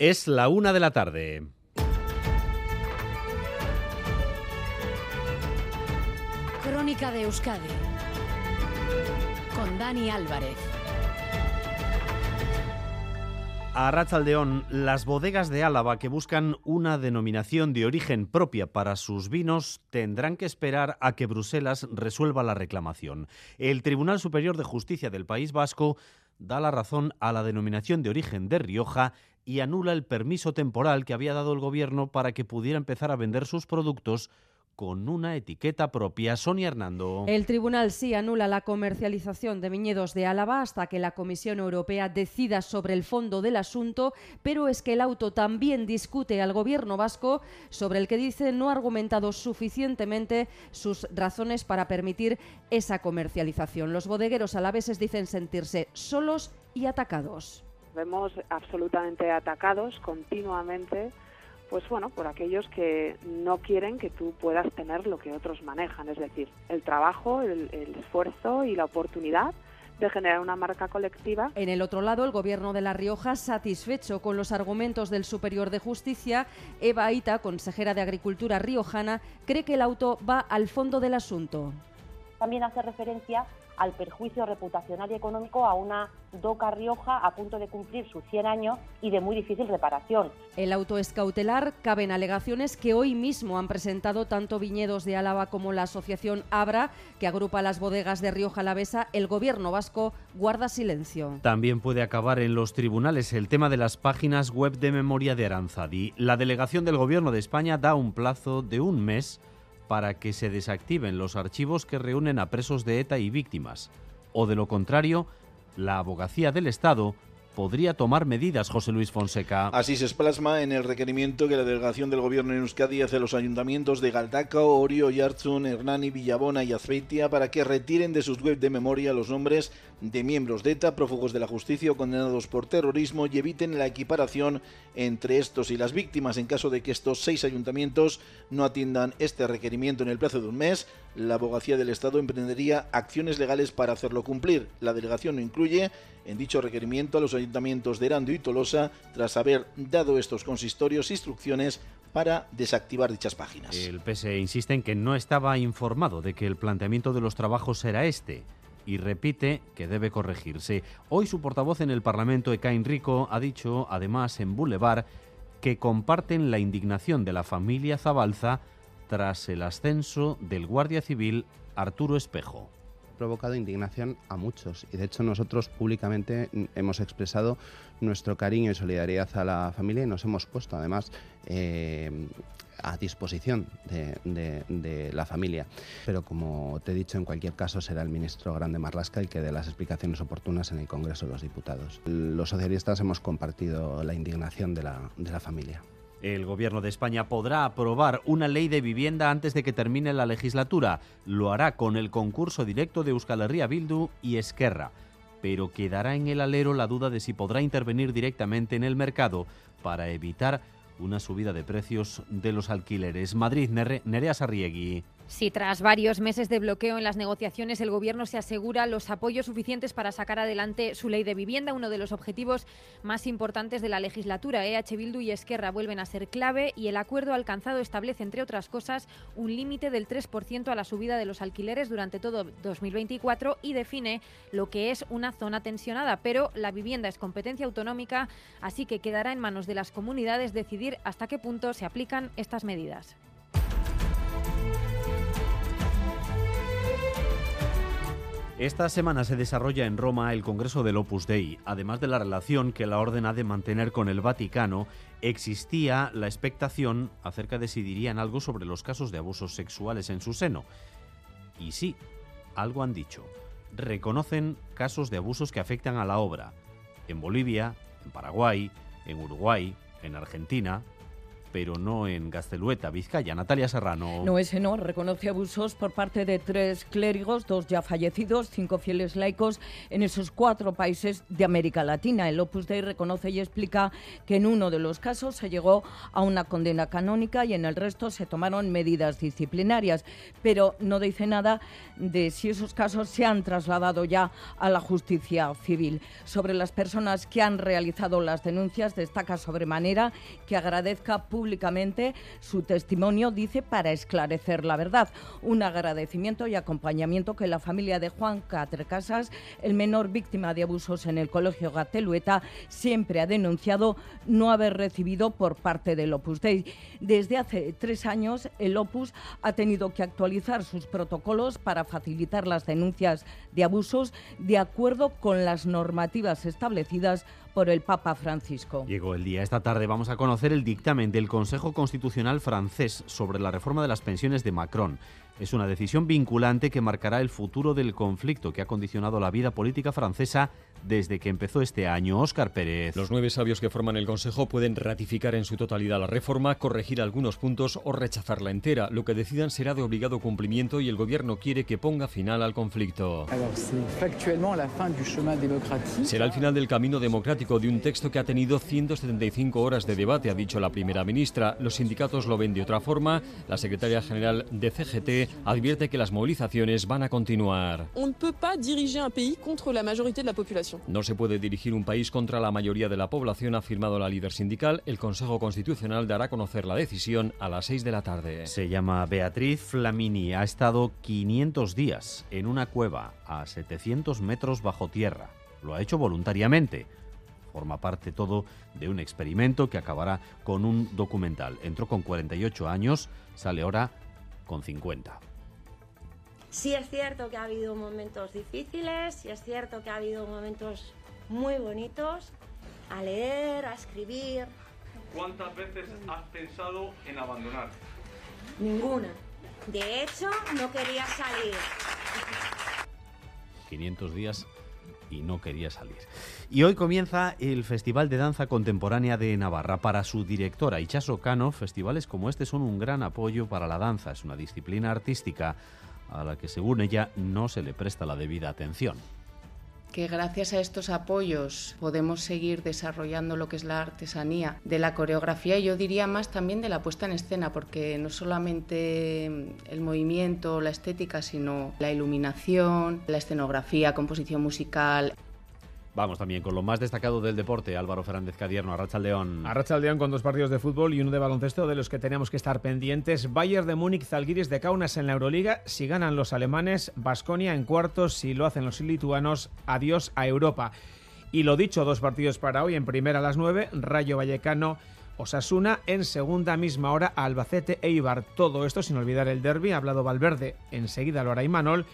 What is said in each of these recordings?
Es la una de la tarde. Crónica de Euskadi con Dani Álvarez. A Ratzaldeón, las bodegas de Álava que buscan una denominación de origen propia para sus vinos tendrán que esperar a que Bruselas resuelva la reclamación. El Tribunal Superior de Justicia del País Vasco da la razón a la denominación de origen de Rioja y anula el permiso temporal que había dado el gobierno para que pudiera empezar a vender sus productos con una etiqueta propia. Sonia Hernando. El tribunal sí anula la comercialización de viñedos de Álava hasta que la Comisión Europea decida sobre el fondo del asunto, pero es que el auto también discute al gobierno vasco sobre el que dice no ha argumentado suficientemente sus razones para permitir esa comercialización. Los bodegueros alaveses dicen sentirse solos y atacados. Vemos absolutamente atacados continuamente pues bueno, por aquellos que no quieren que tú puedas tener lo que otros manejan, es decir, el trabajo, el, el, esfuerzo y la oportunidad de generar una marca colectiva. En el otro lado, el Gobierno de La Rioja, satisfecho con los argumentos del Superior de Justicia, Eva Aita, consejera de Agricultura riojana, cree que el auto va al fondo del asunto. También hace referencia al perjuicio reputacional y económico a una DOCA Rioja a punto de cumplir sus 100 años y de muy difícil reparación. El auto es cautelar, caben alegaciones que hoy mismo han presentado tanto Viñedos de Álava como la asociación Abra, que agrupa las bodegas de Rioja Alavesa. El gobierno vasco guarda silencio. También puede acabar en los tribunales el tema de las páginas web de memoria de Aranzadi. La delegación del gobierno de España da un plazo de un mes para que se desactiven los archivos que reúnen a presos de ETA y víctimas, o de lo contrario, la abogacía del Estado podría tomar medidas, José Luis Fonseca. Así se plasma en el requerimiento que la delegación del gobierno en Euskadi hace a los ayuntamientos de Galdacao, Orio, Yarzun, Hernani, Villabona y Azpeitia para que retiren de sus web de memoria los nombres de miembros de ETA, prófugos de la justicia o condenados por terrorismo y eviten la equiparación entre estos y las víctimas. En caso de que estos seis ayuntamientos no atiendan este requerimiento en el plazo de un mes, la abogacía del Estado emprendería acciones legales para hacerlo cumplir. La delegación no incluye en dicho requerimiento a los ayuntamientos de Erando y Tolosa tras haber dado estos consistorios instrucciones para desactivar dichas páginas. El PSE insiste en que no estaba informado de que el planteamiento de los trabajos era este y repite que debe corregirse. Hoy su portavoz en el Parlamento, Ekain Rico, ha dicho, además, en Boulevard, que comparten la indignación de la familia Zabalza tras el ascenso del Guardia Civil Arturo Espejo provocado indignación a muchos y de hecho nosotros públicamente hemos expresado nuestro cariño y solidaridad a la familia y nos hemos puesto además eh, a disposición de, la familia. Pero como te he dicho, en cualquier caso será el ministro Grande Marlasca el que dé las explicaciones oportunas en el Congreso de los Diputados. Los socialistas hemos compartido la indignación de la familia. El Gobierno de España podrá aprobar una ley de vivienda antes de que termine la legislatura. Lo hará con el concurso directo de Euskal Herria Bildu y Esquerra. Pero quedará en el alero la duda de si podrá intervenir directamente en el mercado para evitar una subida de precios de los alquileres. Madrid, Nerea Sarriegui. Si tras varios meses de bloqueo en las negociaciones el Gobierno se asegura los apoyos suficientes para sacar adelante su ley de vivienda, uno de los objetivos más importantes de la legislatura. EH Bildu y Esquerra vuelven a ser clave y el acuerdo alcanzado establece, entre otras cosas, un límite del 3% a la subida de los alquileres durante todo 2024 y define lo que es una zona tensionada. Pero la vivienda es competencia autonómica, así que quedará en manos de las comunidades decidir hasta qué punto se aplican estas medidas. Esta semana se desarrolla en Roma el Congreso del Opus Dei. Además de la relación que la orden ha de mantener con el Vaticano, existía la expectación acerca de si dirían algo sobre los casos de abusos sexuales en su seno. Y sí, algo han dicho. Reconocen casos de abusos que afectan a la obra. En Bolivia, en Paraguay, en Uruguay, en Argentina. Pero no en Gastelueta, Vizcaya. Natalia Serrano. No, ese no. Reconoce abusos por parte de tres clérigos, dos ya fallecidos, cinco fieles laicos en esos cuatro países de América Latina. El Opus Dei reconoce y explica que en uno de los casos se llegó a una condena canónica y en el resto se tomaron medidas disciplinarias, pero no dice nada de si esos casos se han trasladado ya a la justicia civil. Sobre las personas que han realizado las denuncias, destaca sobremanera que agradezca su testimonio, dice, para esclarecer la verdad. Un agradecimiento y acompañamiento que la familia de Juan Catrecasas, el menor víctima de abusos en el colegio Gatelueta, siempre ha denunciado no haber recibido por parte del Opus Dei. Desde hace tres años, el Opus ha tenido que actualizar sus protocolos para facilitar las denuncias de abusos de acuerdo con las normativas establecidas por el Papa Francisco. Llegó el día. Esta tarde vamos a conocer el dictamen del Consejo Constitucional francés sobre la reforma de las pensiones de Macron. Es una decisión vinculante que marcará el futuro del conflicto que ha condicionado la vida política francesa desde que empezó este año. Óscar Pérez. Los nueve sabios que forman el Consejo pueden ratificar en su totalidad la reforma, corregir algunos puntos o rechazarla entera. Lo que decidan será de obligado cumplimiento y el Gobierno quiere que ponga final al conflicto. Será el final del camino democrático de un texto que ha tenido 175 horas de debate, ha dicho la primera ministra. Los sindicatos lo ven de otra forma. La secretaria general de CGT advierte que las movilizaciones van a continuar. No se puede dirigir un país contra la mayoría de la población, ha afirmado la líder sindical. El Consejo Constitucional dará a conocer la decisión a las 6 de la tarde. Se llama Beatriz Flamini. Ha estado 500 días en una cueva a 700 metros bajo tierra. Lo ha hecho voluntariamente forma parte todo de un experimento que acabará con un documental. Entró con 48 años, sale ahora con 50. Sí es cierto que ha habido momentos difíciles, sí es cierto que ha habido momentos muy bonitos a leer, a escribir. ¿Cuántas veces has pensado en abandonar? Ninguna. De hecho, no quería salir. 500 días y no quería salir. Y hoy comienza el Festival de Danza Contemporánea de Navarra. Para su directora, Ichaso Cano, festivales como este son un gran apoyo para la danza. Es una disciplina artística a la que según ella no se le presta la debida atención que gracias a estos apoyos podemos seguir desarrollando lo que es la artesanía de la coreografía y yo diría más también de la puesta en escena, porque no solamente el movimiento, la estética, sino la iluminación, la escenografía, composición musical. Vamos también con lo más destacado del deporte, Álvaro Fernández Cadierno, Arrachaldeón. Arrachaldeón con dos partidos de fútbol y uno de baloncesto de los que tenemos que estar pendientes. Bayern de Múnich, Zalgiris de Kaunas en la Euroliga. Si ganan los alemanes, Basconia en cuartos. Si lo hacen los lituanos, adiós a Europa. Y lo dicho, dos partidos para hoy. En primera a las nueve, Rayo Vallecano. Osasuna en segunda misma hora Albacete e Ibar. Todo esto sin olvidar el derby, ha hablado Valverde, enseguida lo hará Imanol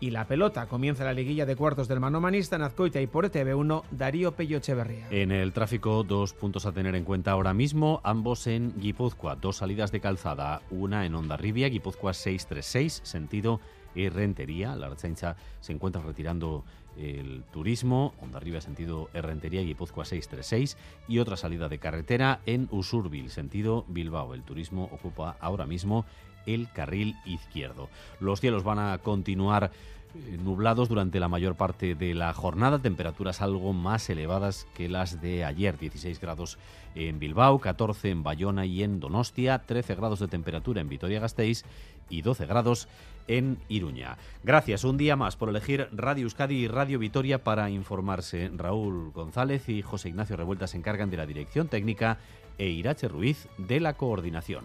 y la pelota. Comienza la liguilla de cuartos del manomanista en Azcoita y por ETV1 Darío Pello Echeverría. En el tráfico, dos puntos a tener en cuenta ahora mismo, ambos en Guipúzcoa. Dos salidas de calzada, una en Ondarribia, Guipúzcoa 636, sentido Rentería. La Archancha se encuentra retirando el turismo, Ondarribia sentido Errentería, Guipúzcoa 636 y otra salida de carretera en Usurbil, sentido Bilbao. El turismo ocupa ahora mismo el carril izquierdo. Los cielos van a continuar eh, nublados durante la mayor parte de la jornada, temperaturas algo más elevadas que las de ayer, 16 grados en Bilbao, 14 en Bayona y en Donostia, 13 grados de temperatura en Vitoria-Gasteiz y 12 grados en Iruña. Gracias un día más por elegir Radio Euskadi y Radio Vitoria para informarse. Raúl González y José Ignacio Revuelta se encargan de la dirección técnica e Irache Ruiz de la coordinación.